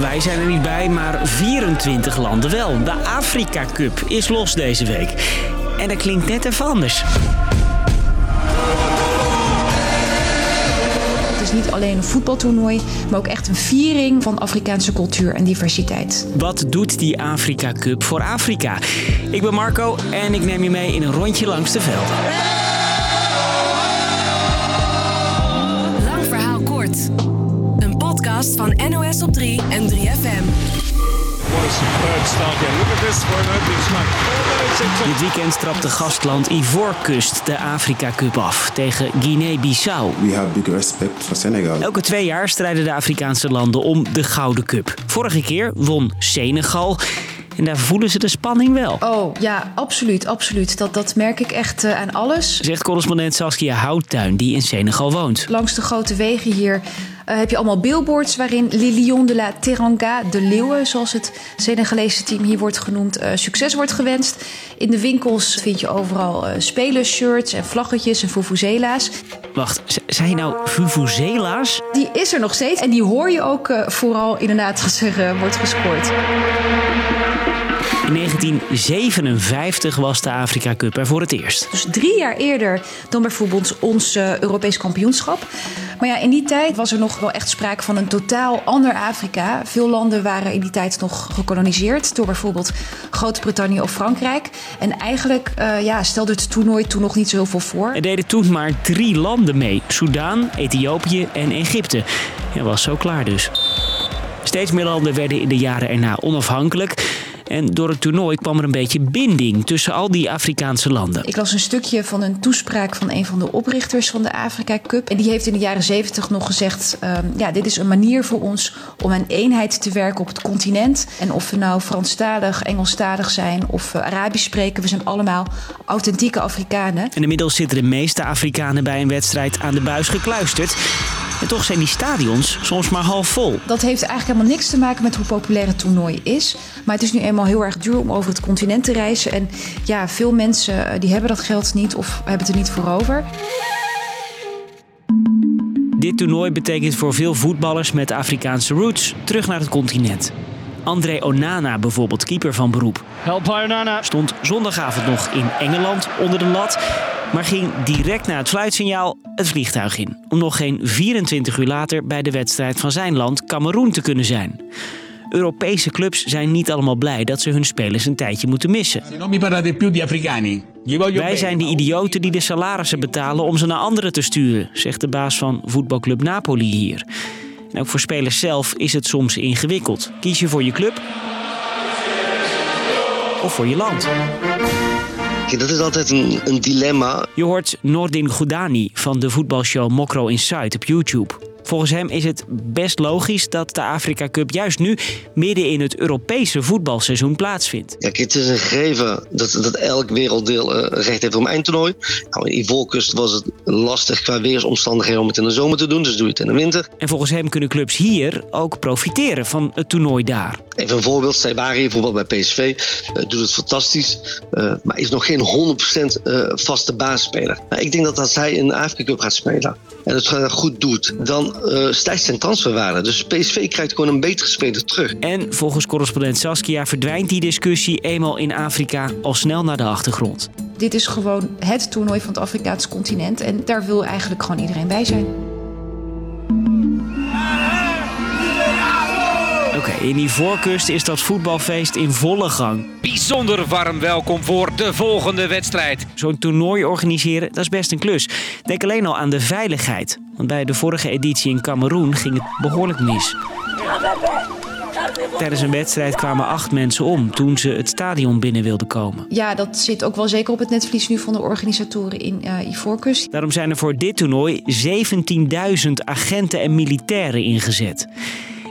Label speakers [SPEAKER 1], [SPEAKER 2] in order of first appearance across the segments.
[SPEAKER 1] Wij zijn er niet bij, maar 24 landen wel. De Afrika Cup is los deze week. En dat klinkt net even anders.
[SPEAKER 2] Het is niet alleen een voetbaltoernooi, maar ook echt een viering van Afrikaanse cultuur en diversiteit.
[SPEAKER 1] Wat doet die Afrika Cup voor Afrika? Ik ben Marco en ik neem je mee in een rondje langs de velden.
[SPEAKER 3] Lang verhaal kort. Een podcast van NOS op 3
[SPEAKER 1] Dit weekend trapte gastland Ivoorkust de Afrika Cup af tegen Guinea-Bissau.
[SPEAKER 4] We have big respect for Senegal.
[SPEAKER 1] Elke twee jaar strijden de Afrikaanse landen om de Gouden Cup. Vorige keer won Senegal. En daar voelen ze de spanning wel.
[SPEAKER 2] Oh ja, absoluut, absoluut. Dat, dat merk ik echt eh, aan alles.
[SPEAKER 1] Zegt correspondent Saskia Houttuin, die in Senegal woont.
[SPEAKER 2] Langs de grote wegen hier heb je allemaal billboards waarin Les Lions de la Teranga, de leeuwen, zoals het Senegalese team hier wordt genoemd, eh, succes wordt gewenst. In de winkels vind je overal uh, spelershirts en vlaggetjes en vuvuzela's.
[SPEAKER 1] Wacht, z- zei je nou Vuvuzela's?
[SPEAKER 2] Die is er nog steeds en die hoor je ook eh, vooral inderdaad als er eh, wordt gescoord.
[SPEAKER 1] In 1957 was de Afrika Cup er voor het eerst.
[SPEAKER 2] Dus drie jaar eerder dan bijvoorbeeld ons eh, Europees kampioenschap. Maar ja, in die tijd was er nog wel echt sprake van een totaal ander Afrika. Veel landen waren in die tijd nog gekoloniseerd door bijvoorbeeld Groot-Brittannië of Frankrijk. En eigenlijk eh, ja, stelde het toernooi toen nog niet zo heel veel voor.
[SPEAKER 1] Er deden toen maar drie landen mee: Soudaan, Ethiopië en Egypte. En was zo klaar dus. Steeds meer landen werden in de jaren erna onafhankelijk. En door het toernooi kwam er een beetje binding tussen al die Afrikaanse landen.
[SPEAKER 2] Ik las een stukje van een toespraak van een van de oprichters van de Afrika Cup. En die heeft in de jaren zeventig nog gezegd: ehm, ja, dit is een manier voor ons om aan eenheid te werken op het continent. En of we nou Franstalig, Engelstalig zijn of eh, Arabisch spreken, we zijn allemaal authentieke Afrikanen.
[SPEAKER 1] En inmiddels zitten de meeste Afrikanen bij een wedstrijd aan de buis gekluisterd. En toch zijn die stadions soms maar half vol.
[SPEAKER 2] Dat heeft eigenlijk helemaal niks te maken met hoe populair het toernooi is. Maar het is nu eenmaal heel erg duur om over het continent te reizen. En ja, veel mensen eh, die hebben dat geld niet of hebben het er niet voor over.
[SPEAKER 1] Dit toernooi betekent voor veel voetballers met Afrikaanse roots terug naar het continent. André Onana, bijvoorbeeld keeper van beroep,
[SPEAKER 5] Help by Onana.
[SPEAKER 1] stond zondagavond nog in Engeland onder de lat, maar ging direct na het fluitsignaal het vliegtuig in. Om nog geen 24 uur later bij de wedstrijd van zijn land, Cameroen, te kunnen zijn. Europese clubs zijn niet allemaal blij dat ze hun spelers een tijdje moeten missen. Wij zijn de idioten die de salarissen betalen om ze naar anderen te sturen, zegt de baas van voetbalclub Napoli hier. En ook voor spelers zelf is het soms ingewikkeld. Kies je voor je club of voor je land?
[SPEAKER 6] Kijk, dat is altijd een, dilemma.
[SPEAKER 1] Je hoort Nordin Goudani van de voetbalshow Mokro Inside op YouTube. Volgens hem is het best logisch dat de Afrika Cup juist nu midden in het Europese voetbalseizoen plaatsvindt.
[SPEAKER 6] Kijk, het is een gegeven dat, dat elk werelddeel eh, recht heeft op een eindtoernooi. Nou, in Ivoorkust was het lastig qua weersomstandigheden om het in de zomer te doen, dus doe je het in de winter.
[SPEAKER 1] En volgens hem kunnen clubs hier ook profiteren van het toernooi daar.
[SPEAKER 6] Even een voorbeeld, Saibari bijvoorbeeld bij PSV eh, doet het fantastisch, eh, maar is nog geen 100% eh, vaste baasspeler. Nou, ik denk dat als hij in de Afrika Cup gaat spelen en het goed doet, dan eh, stijgt zijn transferwaarde. Dus PSV krijgt gewoon een betere speler terug.
[SPEAKER 1] En volgens correspondent Saskia verdwijnt die discussie eenmaal in Afrika al snel naar de achtergrond.
[SPEAKER 2] Dit is gewoon het toernooi van het Afrikaanse continent. En daar wil eigenlijk gewoon iedereen bij zijn.
[SPEAKER 1] In Ivoorkust is dat voetbalfeest in volle gang.
[SPEAKER 7] Bijzonder warm welkom voor de volgende wedstrijd.
[SPEAKER 1] Zo'n toernooi organiseren, dat is best een klus. Denk alleen al aan de veiligheid. Want bij de vorige editie in Cameroen ging het behoorlijk mis. Tijdens een wedstrijd kwamen acht mensen om toen ze het stadion binnen wilden komen.
[SPEAKER 2] Ja, dat zit ook wel zeker op het netvlies nu van de organisatoren in eh Ivoorkust.
[SPEAKER 1] Daarom zijn er voor dit toernooi 17.000 agenten en militairen ingezet.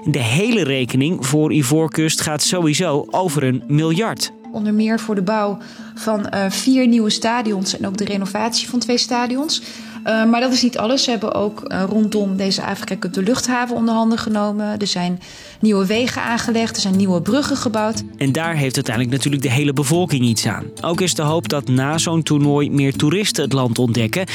[SPEAKER 1] De hele rekening voor Ivoorkust gaat sowieso over een miljard.
[SPEAKER 2] Onder meer voor de bouw van uh, vier nieuwe stadions en ook de renovatie van twee stadions. Uh, maar dat is niet alles. Ze hebben ook uh, rondom deze Afrika Cup de luchthaven onder handen genomen. Er zijn nieuwe wegen aangelegd, er zijn nieuwe bruggen gebouwd.
[SPEAKER 1] En daar heeft uiteindelijk natuurlijk de hele bevolking iets aan. Ook is de hoop dat na zo'n toernooi meer toeristen het land ontdekken.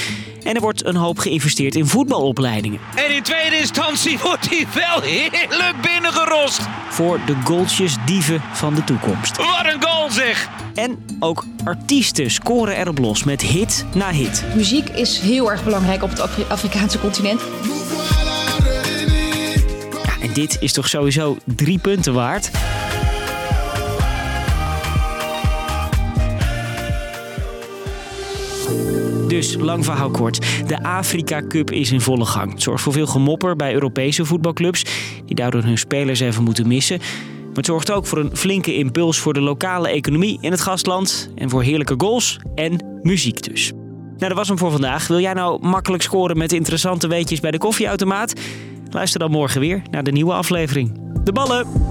[SPEAKER 1] En er wordt een hoop geïnvesteerd in voetbalopleidingen.
[SPEAKER 7] En in tweede instantie wordt hij wel heerlijk binnengerost.
[SPEAKER 1] Voor de goaltjes dieven van de toekomst.
[SPEAKER 7] Wat een goal zeg!
[SPEAKER 1] En ook artiesten scoren erop los met hit na hit.
[SPEAKER 2] Muziek is heel erg belangrijk op het Afri Afrikaanse continent.
[SPEAKER 1] Ja, en dit is toch sowieso drie punten waard. Dus lang verhaal kort. De Afrika Cup is in volle gang. Het zorgt voor veel gemopper bij Europese voetbalclubs, die daardoor hun spelers even moeten missen. Het zorgt ook voor een flinke impuls voor de lokale economie in het gastland. En voor heerlijke goals en muziek dus. Nou, dat was hem voor vandaag. Wil jij nou makkelijk scoren met interessante weetjes bij de koffieautomaat? Luister dan morgen weer naar de nieuwe aflevering. De ballen!